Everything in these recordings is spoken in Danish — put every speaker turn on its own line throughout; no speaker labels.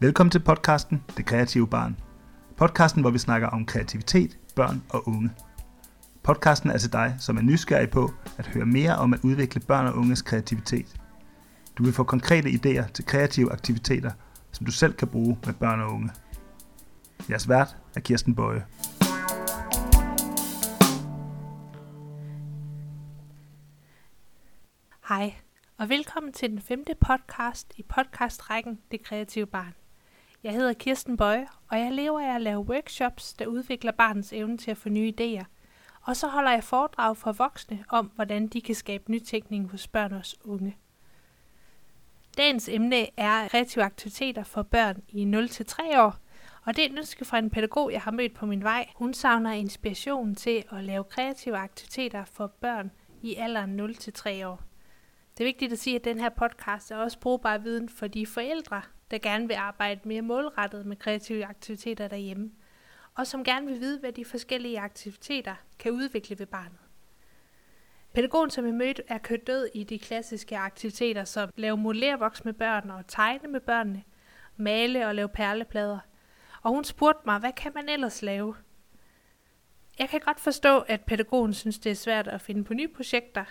Velkommen til podcasten Det Kreative Barn. Podcasten, hvor vi snakker om kreativitet, børn og unge. Podcasten er til dig, som er nysgerrig på at høre mere om at udvikle børn og unges kreativitet. Du vil få konkrete idéer til kreative aktiviteter, som du selv kan bruge med børn og unge. Jeres vært er Kirsten Bøje.
Hej, og velkommen til den femte podcast i podcastrækken Det Kreative Barn. Jeg hedder Kirsten Bøje, og jeg lever af at lave workshops, der udvikler barnets evne til at få nye idéer. Og så holder jeg foredrag for voksne om, hvordan de kan skabe nytænkning hos børn og unge. Dagens emne er kreative aktiviteter for børn i 0-3 år, og det er et ønske fra en pædagog, jeg har mødt på min vej. Hun savner inspiration til at lave kreative aktiviteter for børn i alderen 0-3 år. Det er vigtigt at sige, at den her podcast er også brugbar viden for de forældre, der gerne vil arbejde mere målrettet med kreative aktiviteter derhjemme, og som gerne vil vide, hvad de forskellige aktiviteter kan udvikle ved barnet. Pædagogen, som jeg mødte, er kørt død i de klassiske aktiviteter, som lave modellervoks med børn og tegne med børnene, male og lave perleplader. Og hun spurgte mig, hvad kan man ellers lave? Jeg kan godt forstå, at pædagogen synes, det er svært at finde på nye projekter,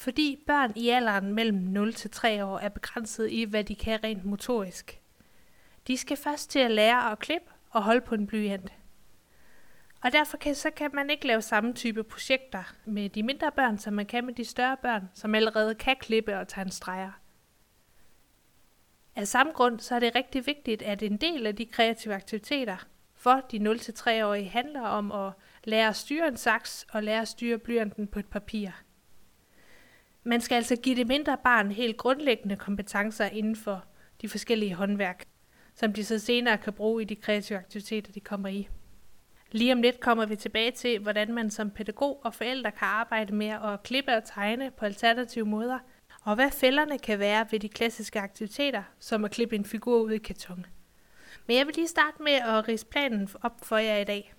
fordi børn i alderen mellem 0 til 3 år er begrænset i, hvad de kan rent motorisk. De skal først til at lære at klippe og holde på en blyant. Og derfor kan, så kan man ikke lave samme type projekter med de mindre børn, som man kan med de større børn, som allerede kan klippe og tegne streger. Af samme grund så er det rigtig vigtigt, at en del af de kreative aktiviteter for de 0-3-årige handler om at lære at styre en saks og lære at styre blyanten på et papir. Man skal altså give det mindre barn helt grundlæggende kompetencer inden for de forskellige håndværk, som de så senere kan bruge i de kreative aktiviteter, de kommer i. Lige om lidt kommer vi tilbage til, hvordan man som pædagog og forældre kan arbejde med at klippe og tegne på alternative måder, og hvad fælderne kan være ved de klassiske aktiviteter, som at klippe en figur ud i karton. Men jeg vil lige starte med at rise planen op for jer i dag.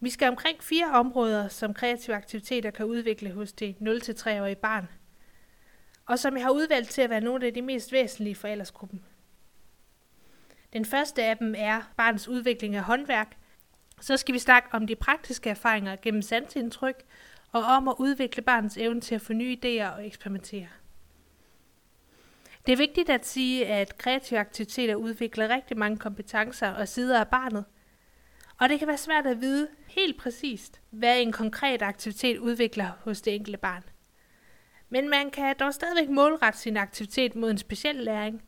Vi skal omkring fire områder, som kreative aktiviteter kan udvikle hos det 0-3-årige barn, og som jeg har udvalgt til at være nogle af de mest væsentlige for aldersgruppen. Den første af dem er barnets udvikling af håndværk. Så skal vi snakke om de praktiske erfaringer gennem sansindtryk, og om at udvikle barnets evne til at få nye idéer og eksperimentere. Det er vigtigt at sige, at kreative aktiviteter udvikler rigtig mange kompetencer og sider af barnet – og det kan være svært at vide helt præcist, hvad en konkret aktivitet udvikler hos det enkelte barn. Men man kan dog stadigvæk målrette sin aktivitet mod en speciel læring,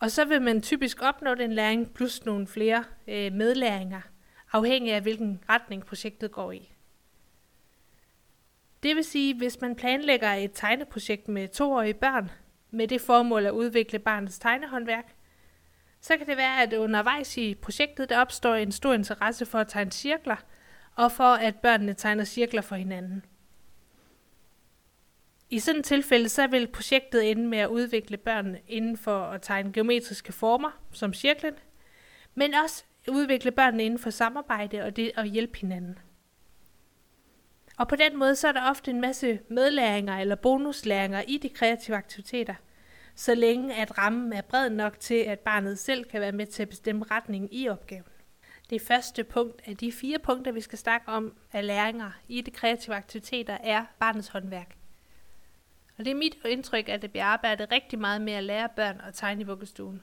og så vil man typisk opnå den læring plus nogle flere øh, medlæringer, afhængig af hvilken retning projektet går i. Det vil sige, hvis man planlægger et tegneprojekt med toårige børn, med det formål at udvikle barnets tegnehåndværk, så kan det være, at undervejs i projektet, der opstår en stor interesse for at tegne cirkler, og for at børnene tegner cirkler for hinanden. I sådan et tilfælde, så vil projektet ende med at udvikle børnene inden for at tegne geometriske former, som cirklen, men også udvikle børnene inden for samarbejde og det at hjælpe hinanden. Og på den måde, så er der ofte en masse medlæringer eller bonuslæringer i de kreative aktiviteter – så længe at rammen er bred nok til, at barnet selv kan være med til at bestemme retningen i opgaven. Det første punkt af de fire punkter, vi skal snakke om af læringer i de kreative aktiviteter, er barnets håndværk. Og det er mit indtryk, at det bliver arbejdet rigtig meget med at lære børn at tegne i vuggestuen.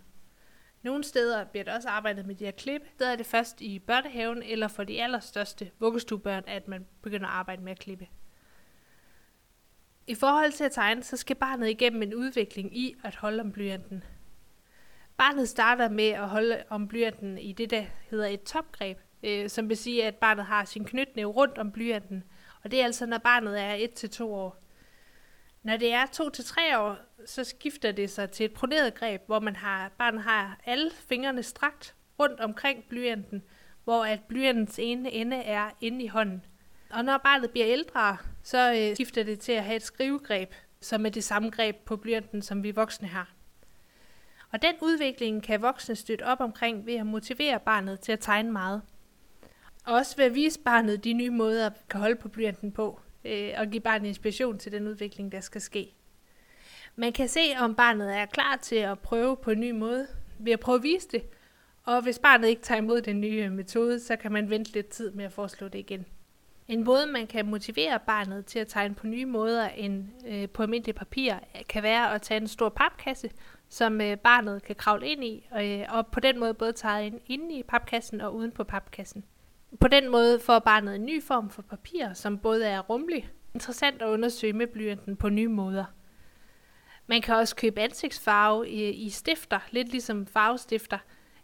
Nogle steder bliver det også arbejdet med de her klip. Der er det først i børnehaven eller for de allerstørste vuggestuebørn, at man begynder at arbejde med at klippe. I forhold til at tegne, så skal barnet igennem en udvikling i at holde om blyanten. Barnet starter med at holde om blyanten i det, der hedder et topgreb, øh, som vil sige, at barnet har sin knytnæve rundt om blyanten. Og det er altså, når barnet er 1-2 år. Når det er 2-3 år, så skifter det sig til et proneret greb, hvor man har, barnet har alle fingrene strakt rundt omkring blyanten, hvor at blyantens ene ende er inde i hånden. Og når barnet bliver ældre, så øh, skifter det til at have et skrivegreb, som er det samme greb på blyanten, som vi voksne har. Og den udvikling kan voksne støtte op omkring ved at motivere barnet til at tegne meget. Og også ved at vise barnet de nye måder, at kan holde på blyanten på, øh, og give barnet inspiration til den udvikling, der skal ske. Man kan se, om barnet er klar til at prøve på en ny måde, ved at prøve at vise det. Og hvis barnet ikke tager imod den nye metode, så kan man vente lidt tid med at foreslå det igen. En måde, man kan motivere barnet til at tegne på nye måder end øh, på almindelige papir, kan være at tage en stor papkasse, som øh, barnet kan kravle ind i, og, øh, og på den måde både tage ind i papkassen og uden på papkassen. På den måde får barnet en ny form for papir, som både er rummelig, interessant at undersøge med blyanten på nye måder. Man kan også købe ansigtsfarve i, i stifter, lidt ligesom farvestifter,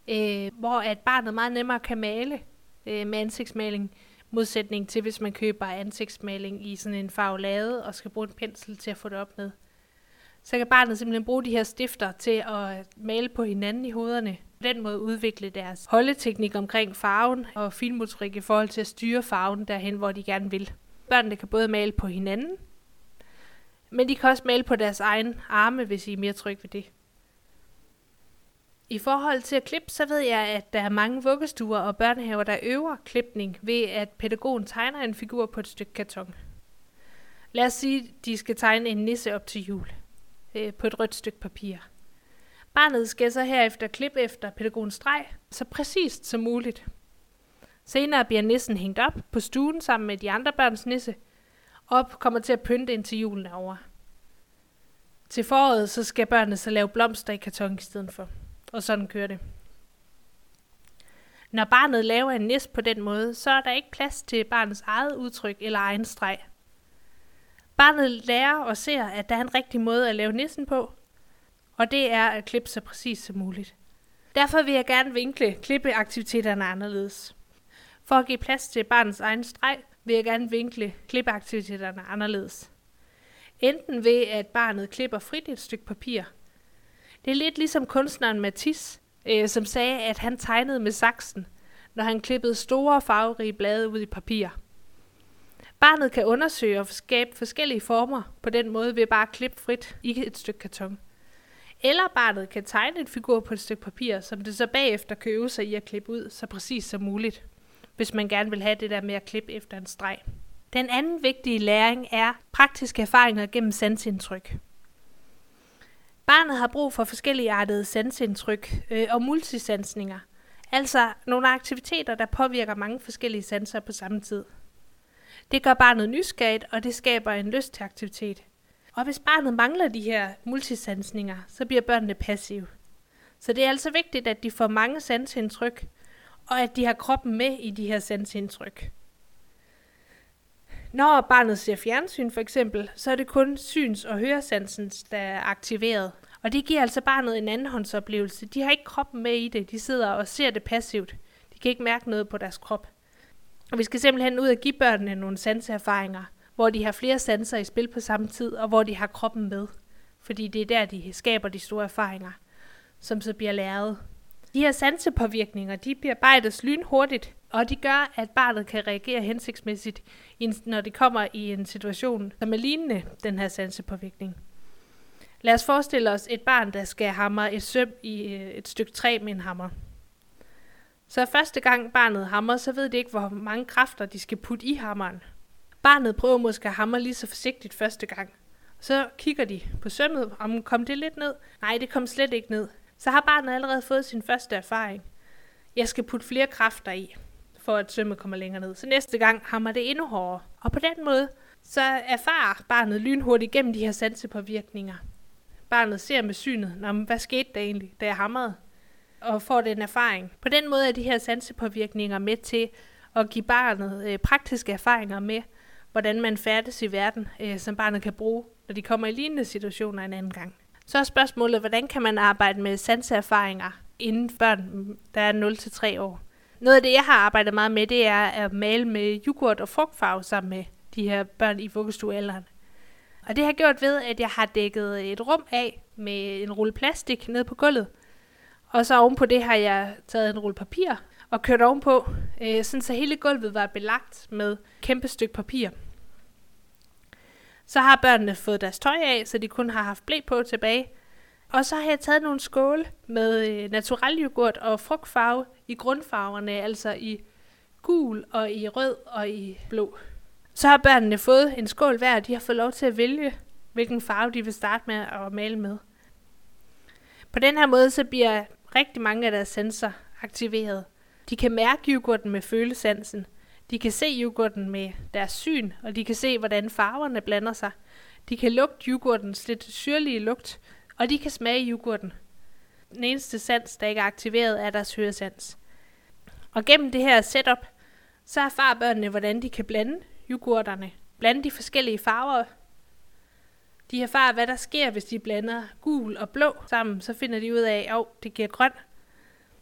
øh, hvor at barnet meget nemmere kan male øh, med ansigtsmaling, modsætning til hvis man køber ansigtsmaling i sådan en farvelade og skal bruge en pensel til at få det op med. Så kan barnet simpelthen bruge de her stifter til at male på hinanden i hovederne. På den måde udvikle deres holdeteknik omkring farven og finmotorik i forhold til at styre farven derhen, hvor de gerne vil. Børnene kan både male på hinanden, men de kan også male på deres egen arme, hvis I er mere tryg ved det. I forhold til at klippe, så ved jeg, at der er mange vuggestuer og børnehaver, der øver klipning ved, at pædagogen tegner en figur på et stykke karton. Lad os sige, at de skal tegne en nisse op til jul øh, på et rødt stykke papir. Barnet skal så herefter klippe efter pædagogens streg, så præcist som muligt. Senere bliver nissen hængt op på stuen sammen med de andre børns nisse, og kommer til at pynte ind til julen over. Til foråret så skal børnene så lave blomster i karton i stedet for. Og sådan kører det. Når barnet laver en næst på den måde, så er der ikke plads til barnets eget udtryk eller egen streg. Barnet lærer og ser, at der er en rigtig måde at lave nissen på, og det er at klippe så præcis som muligt. Derfor vil jeg gerne vinkle klippeaktiviteterne anderledes. For at give plads til barnets egen streg, vil jeg gerne vinkle klippeaktiviteterne anderledes. Enten ved, at barnet klipper frit et stykke papir. Det er lidt ligesom kunstneren Matisse, øh, som sagde, at han tegnede med saksen, når han klippede store farverige blade ud i papir. Barnet kan undersøge og skabe forskellige former på den måde ved bare at klippe frit i et stykke karton. Eller barnet kan tegne en figur på et stykke papir, som det så bagefter kan øve sig i at klippe ud så præcis som muligt, hvis man gerne vil have det der med at klippe efter en streg. Den anden vigtige læring er praktiske erfaringer gennem sansindtryk. Barnet har brug for forskellige artede sansindtryk øh, og multisansninger, altså nogle aktiviteter, der påvirker mange forskellige sanser på samme tid. Det gør barnet nysgerrigt, og det skaber en lyst til aktivitet. Og hvis barnet mangler de her multisansninger, så bliver børnene passive. Så det er altså vigtigt, at de får mange sansindtryk, og at de har kroppen med i de her sansindtryk. Når barnet ser fjernsyn for eksempel, så er det kun syns- og høresansen, der er aktiveret. Og det giver altså barnet en andenhåndsoplevelse. De har ikke kroppen med i det, de sidder og ser det passivt. De kan ikke mærke noget på deres krop. Og vi skal simpelthen ud og give børnene nogle sanseerfaringer, hvor de har flere sanser i spil på samme tid, og hvor de har kroppen med. Fordi det er der, de skaber de store erfaringer, som så bliver læret. De her sansepåvirkninger, de bearbejdes lynhurtigt, og de gør, at barnet kan reagere hensigtsmæssigt, når det kommer i en situation, som er lignende den her sansepåvirkning. Lad os forestille os et barn, der skal hamre et søm i øh, et stykke træ med en hammer. Så første gang barnet hammer, så ved det ikke, hvor mange kræfter de skal putte i hammeren. Barnet prøver måske at hamre lige så forsigtigt første gang. Så kigger de på sømmet, om kom det lidt ned? Nej, det kom slet ikke ned. Så har barnet allerede fået sin første erfaring. Jeg skal putte flere kræfter i, for at sømmet kommer længere ned. Så næste gang hammer det endnu hårdere. Og på den måde, så erfarer barnet lynhurtigt gennem de her sansepåvirkninger. Barnet ser med synet, Nå, hvad skete der egentlig, da jeg hamrede? og får den erfaring. På den måde er de her sansepåvirkninger med til at give barnet øh, praktiske erfaringer med, hvordan man færdes i verden, øh, som barnet kan bruge, når de kommer i lignende situationer en anden gang. Så er spørgsmålet, hvordan kan man arbejde med sanseerfaringer inden børn, der er 0-3 år? Noget af det, jeg har arbejdet meget med, det er at male med yoghurt og frugtfarve sammen med de her børn i vuggestuealderen. Og det har jeg gjort ved, at jeg har dækket et rum af med en rulle plastik ned på gulvet, og så ovenpå det har jeg taget en rulle papir og kørt ovenpå, øh, sådan så hele gulvet var belagt med kæmpe stykke papir. Så har børnene fået deres tøj af, så de kun har haft blæ på tilbage. Og så har jeg taget nogle skåle med øh, yoghurt og frugtfarve i grundfarverne, altså i gul og i rød og i blå. Så har børnene fået en skål hver, og de har fået lov til at vælge, hvilken farve de vil starte med at male med. På den her måde så bliver rigtig mange af deres sanser aktiveret. De kan mærke yoghurten med følesansen. De kan se yoghurten med deres syn, og de kan se, hvordan farverne blander sig. De kan lugte yoghurtens lidt syrlige lugt, og de kan smage yoghurten. Den eneste sans, der ikke er aktiveret, er deres høresans. Og gennem det her setup, så erfarer børnene, hvordan de kan blande yoghurterne, blande de forskellige farver. De erfarer, hvad der sker, hvis de blander gul og blå sammen. Så finder de ud af, at oh, det giver grøn.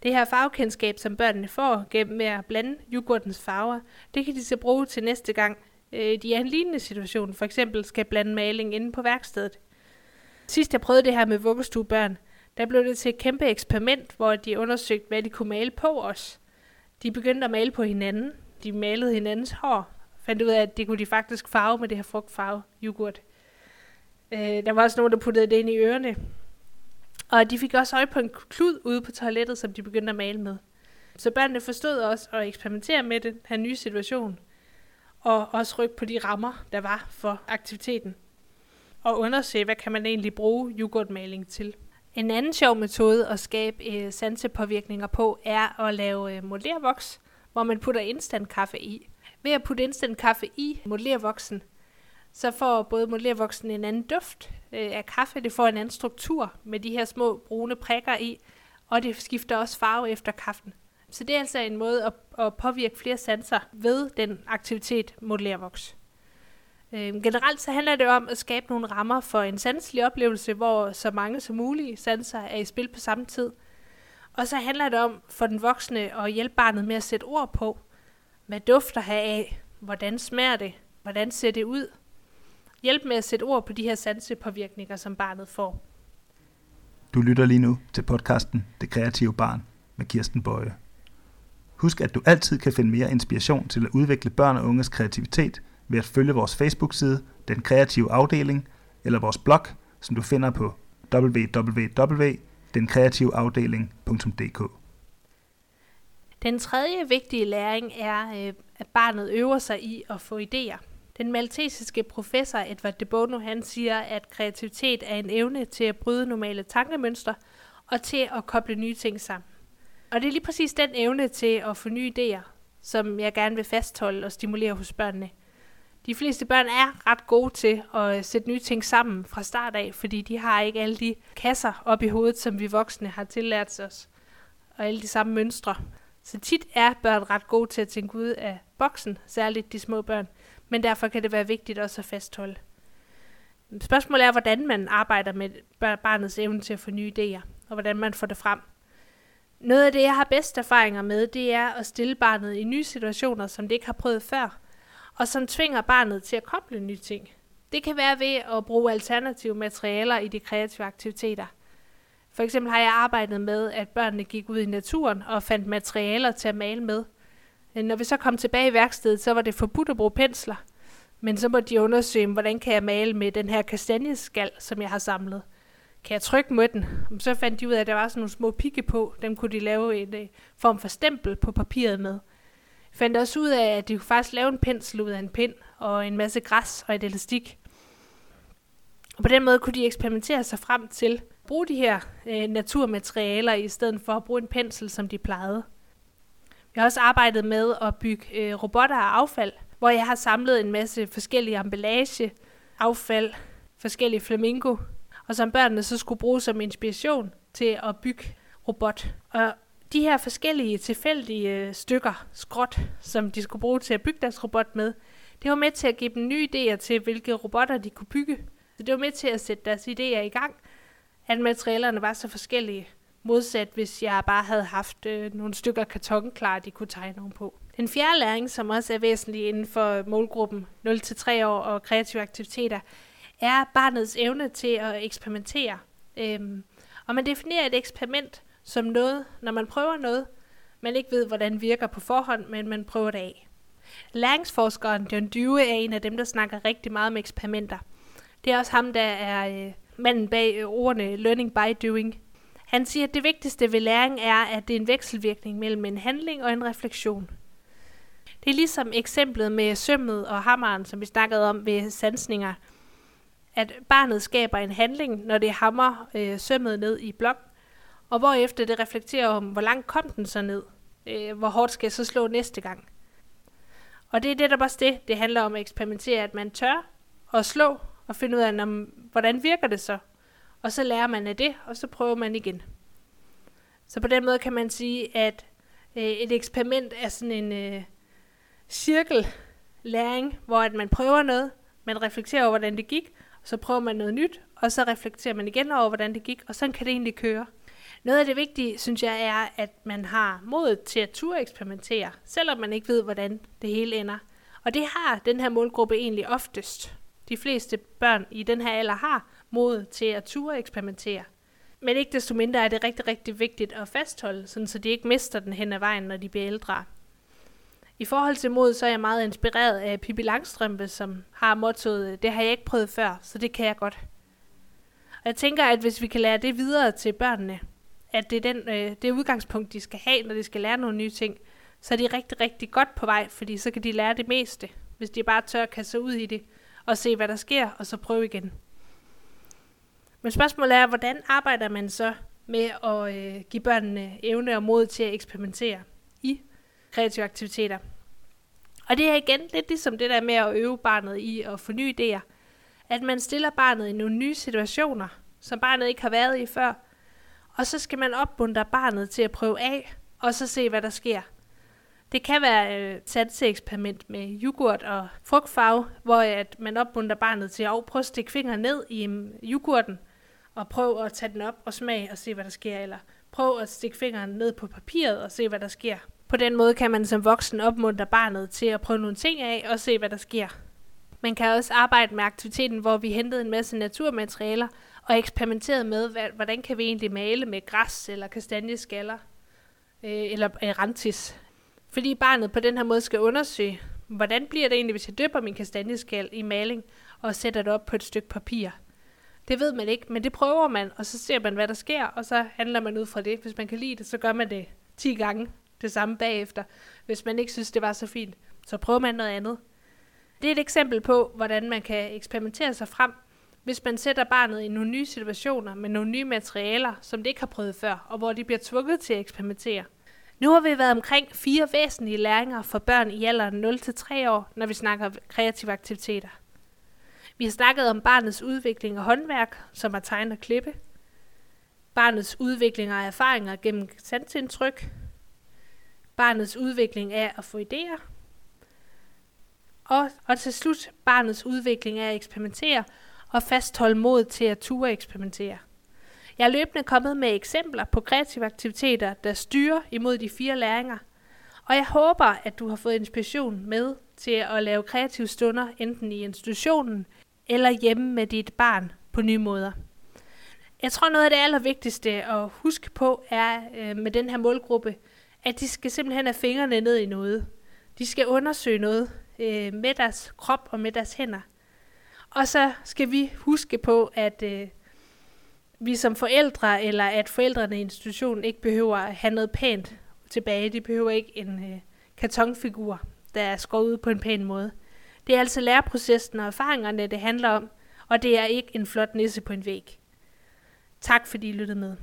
Det her farvekendskab, som børnene får gennem med at blande yoghurtens farver, det kan de så bruge til næste gang, øh, de er i en lignende situation. For eksempel skal blande maling inde på værkstedet. Sidst jeg prøvede det her med vuggestuebørn, der blev det til et kæmpe eksperiment, hvor de undersøgte, hvad de kunne male på os. De begyndte at male på hinanden. De malede hinandens hår. Fandt ud af, at det kunne de faktisk farve med det her frugtfarve yoghurt. Øh, der var også nogen, der puttede det ind i ørerne. Og de fik også øje på en klud ude på toilettet, som de begyndte at male med. Så børnene forstod også at eksperimentere med den her nye situation. Og også rykke på de rammer, der var for aktiviteten. Og undersøge, hvad kan man egentlig bruge yoghurtmaling til. En anden sjov metode at skabe øh, sansepåvirkninger på er at lave øh, modellervoks, hvor man putter instant kaffe i. Ved at putte instant kaffe i modellervoksen, så får både modellervoksen en anden duft øh, af kaffe, det får en anden struktur med de her små brune prikker i, og det skifter også farve efter kaffen. Så det er altså en måde at, at påvirke flere sanser ved den aktivitet modellervoks. Øh, generelt så handler det om at skabe nogle rammer for en sanselig oplevelse, hvor så mange som muligt sanser er i spil på samme tid. Og så handler det om for den voksne at hjælpe barnet med at sætte ord på, hvad dufter her af, hvordan smager det, hvordan ser det ud. Hjælp med at sætte ord på de her sansepåvirkninger, som barnet får.
Du lytter lige nu til podcasten Det Kreative Barn med Kirsten Bøje. Husk, at du altid kan finde mere inspiration til at udvikle børn og unges kreativitet ved at følge vores Facebook-side, Den Kreative Afdeling, eller vores blog, som du finder på www.denkreativeafdeling.dk.
Den tredje vigtige læring er, øh, at barnet øver sig i at få idéer. Den maltesiske professor Edward de Bono han siger, at kreativitet er en evne til at bryde normale tankemønstre og til at koble nye ting sammen. Og det er lige præcis den evne til at få nye idéer, som jeg gerne vil fastholde og stimulere hos børnene. De fleste børn er ret gode til at øh, sætte nye ting sammen fra start af, fordi de har ikke alle de kasser op i hovedet, som vi voksne har tillært os, og alle de samme mønstre. Så tit er børn ret gode til at tænke ud af boksen, særligt de små børn, men derfor kan det være vigtigt også at fastholde. Spørgsmålet er, hvordan man arbejder med barnets evne til at få nye idéer, og hvordan man får det frem. Noget af det, jeg har bedst erfaringer med, det er at stille barnet i nye situationer, som det ikke har prøvet før, og som tvinger barnet til at koble nye ting. Det kan være ved at bruge alternative materialer i de kreative aktiviteter. For eksempel har jeg arbejdet med, at børnene gik ud i naturen og fandt materialer til at male med. Øh, når vi så kom tilbage i værkstedet, så var det forbudt at bruge pensler. Men så måtte de undersøge, hvordan kan jeg male med den her kastanjeskal, som jeg har samlet. Kan jeg trykke med den? Så fandt de ud af, at der var sådan nogle små pigge på. Dem kunne de lave en øh, form for stempel på papiret med fandt også ud af, at de kunne faktisk lave en pensel ud af en pind, og en masse græs og et elastik. Og på den måde kunne de eksperimentere sig frem til at bruge de her øh, naturmaterialer, i stedet for at bruge en pensel, som de plejede. Jeg har også arbejdet med at bygge øh, robotter af affald, hvor jeg har samlet en masse forskellige emballage, affald, forskellige flamingo, og som børnene så skulle bruge som inspiration til at bygge robot. Og de her forskellige tilfældige øh, stykker skråt, som de skulle bruge til at bygge deres robot med, det var med til at give dem nye idéer til, hvilke robotter de kunne bygge. Så det var med til at sætte deres idéer i gang, at materialerne var så forskellige, modsat hvis jeg bare havde haft øh, nogle stykker karton klar, de kunne tegne nogen på. Den fjerde læring, som også er væsentlig inden for målgruppen 0-3 år og kreative aktiviteter, er barnets evne til at eksperimentere. Øhm, og man definerer et eksperiment som noget, når man prøver noget, man ikke ved, hvordan virker på forhånd, men man prøver det af. Læringsforskeren John Dewey er en af dem, der snakker rigtig meget om eksperimenter. Det er også ham, der er øh, manden bag øh, ordene learning by doing. Han siger, at det vigtigste ved læring er, at det er en vekselvirkning mellem en handling og en refleksion. Det er ligesom eksemplet med sømmet og hammeren, som vi snakkede om ved sansninger, at barnet skaber en handling, når det hammer øh, sømmet ned i blok, og hvorefter det reflekterer om, hvor langt kom den så ned. Øh, hvor hårdt skal jeg så slå næste gang. Og det er det, der også det, det handler om at eksperimentere, at man tør at slå og finde ud af, om, hvordan virker det så. Og så lærer man af det, og så prøver man igen. Så på den måde kan man sige, at øh, et eksperiment er sådan en øh, cirkellæring, hvor at man prøver noget, man reflekterer over, hvordan det gik, og så prøver man noget nyt, og så reflekterer man igen over, hvordan det gik, og sådan kan det egentlig køre. Noget af det vigtige, synes jeg, er, at man har mod til at turde eksperimentere, selvom man ikke ved, hvordan det hele ender. Og det har den her målgruppe egentlig oftest. De fleste børn i den her alder har mod til at ture eksperimentere. Men ikke desto mindre er det rigtig, rigtig vigtigt at fastholde, sådan så de ikke mister den hen ad vejen, når de bliver ældre. I forhold til mod, så er jeg meget inspireret af Pippi Langstrømpe, som har mottoet, det har jeg ikke prøvet før, så det kan jeg godt. Og jeg tænker, at hvis vi kan lære det videre til børnene, at det er den, øh, det udgangspunkt, de skal have, når de skal lære nogle nye ting, så er de rigtig, rigtig godt på vej, fordi så kan de lære det meste, hvis de bare tør at kaste sig ud i det, og se, hvad der sker, og så prøve igen. Men spørgsmålet er, hvordan arbejder man så med at øh, give børnene evne og mod til at eksperimentere i kreative aktiviteter? Og det er igen lidt ligesom det der med at øve barnet i at få nye idéer. At man stiller barnet i nogle nye situationer, som barnet ikke har været i før, og så skal man opmuntre barnet til at prøve af, og så se, hvad der sker. Det kan være øh, et eksperiment med yoghurt og frugtfarve, hvor at man opmuntrer barnet til at prøve at stikke fingeren ned i mm, yoghurten, og prøve at tage den op og smage og se, hvad der sker, eller prøv at stikke fingeren ned på papiret og se, hvad der sker. På den måde kan man som voksen opmuntre barnet til at prøve nogle ting af og se, hvad der sker. Man kan også arbejde med aktiviteten, hvor vi hentede en masse naturmaterialer og eksperimenterede med, hvordan kan vi egentlig male med græs eller kastanjeskaller øh, eller øh, rantis. Fordi barnet på den her måde skal undersøge, hvordan bliver det egentlig, hvis jeg døber min kastanjeskal i maling og sætter det op på et stykke papir. Det ved man ikke, men det prøver man, og så ser man, hvad der sker, og så handler man ud fra det. Hvis man kan lide det, så gør man det 10 gange det samme bagefter. Hvis man ikke synes, det var så fint, så prøver man noget andet. Det er et eksempel på, hvordan man kan eksperimentere sig frem, hvis man sætter barnet i nogle nye situationer med nogle nye materialer, som det ikke har prøvet før, og hvor de bliver tvunget til at eksperimentere. Nu har vi været omkring fire væsentlige læringer for børn i alderen 0-3 år, når vi snakker kreative aktiviteter. Vi har snakket om barnets udvikling og håndværk, som er tegn og klippe. Barnets udvikling og erfaringer gennem sansindtryk. Barnets udvikling af at få idéer. Og, og til slut barnets udvikling af at eksperimentere og fastholde mod til at ture eksperimentere. Jeg er løbende kommet med eksempler på kreative aktiviteter, der styrer imod de fire læringer, og jeg håber, at du har fået inspiration med til at lave kreative stunder, enten i institutionen eller hjemme med dit barn på nye måder. Jeg tror noget af det allervigtigste at huske på er øh, med den her målgruppe, at de skal simpelthen have fingrene ned i noget. De skal undersøge noget øh, med deres krop og med deres hænder. Og så skal vi huske på, at øh, vi som forældre, eller at forældrene i institutionen ikke behøver at have noget pænt tilbage. De behøver ikke en øh, kartonfigur, der er skåret ud på en pæn måde. Det er altså læreprocessen og erfaringerne, det handler om, og det er ikke en flot nisse på en væg. Tak fordi I lyttede med.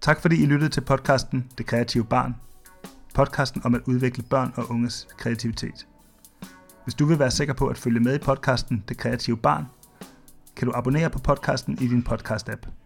Tak fordi I lyttede til podcasten Det Kreative Barn. Podcasten om at udvikle børn og unges kreativitet. Hvis du vil være sikker på at følge med i podcasten Det Kreative Barn, kan du abonnere på podcasten i din podcast-app.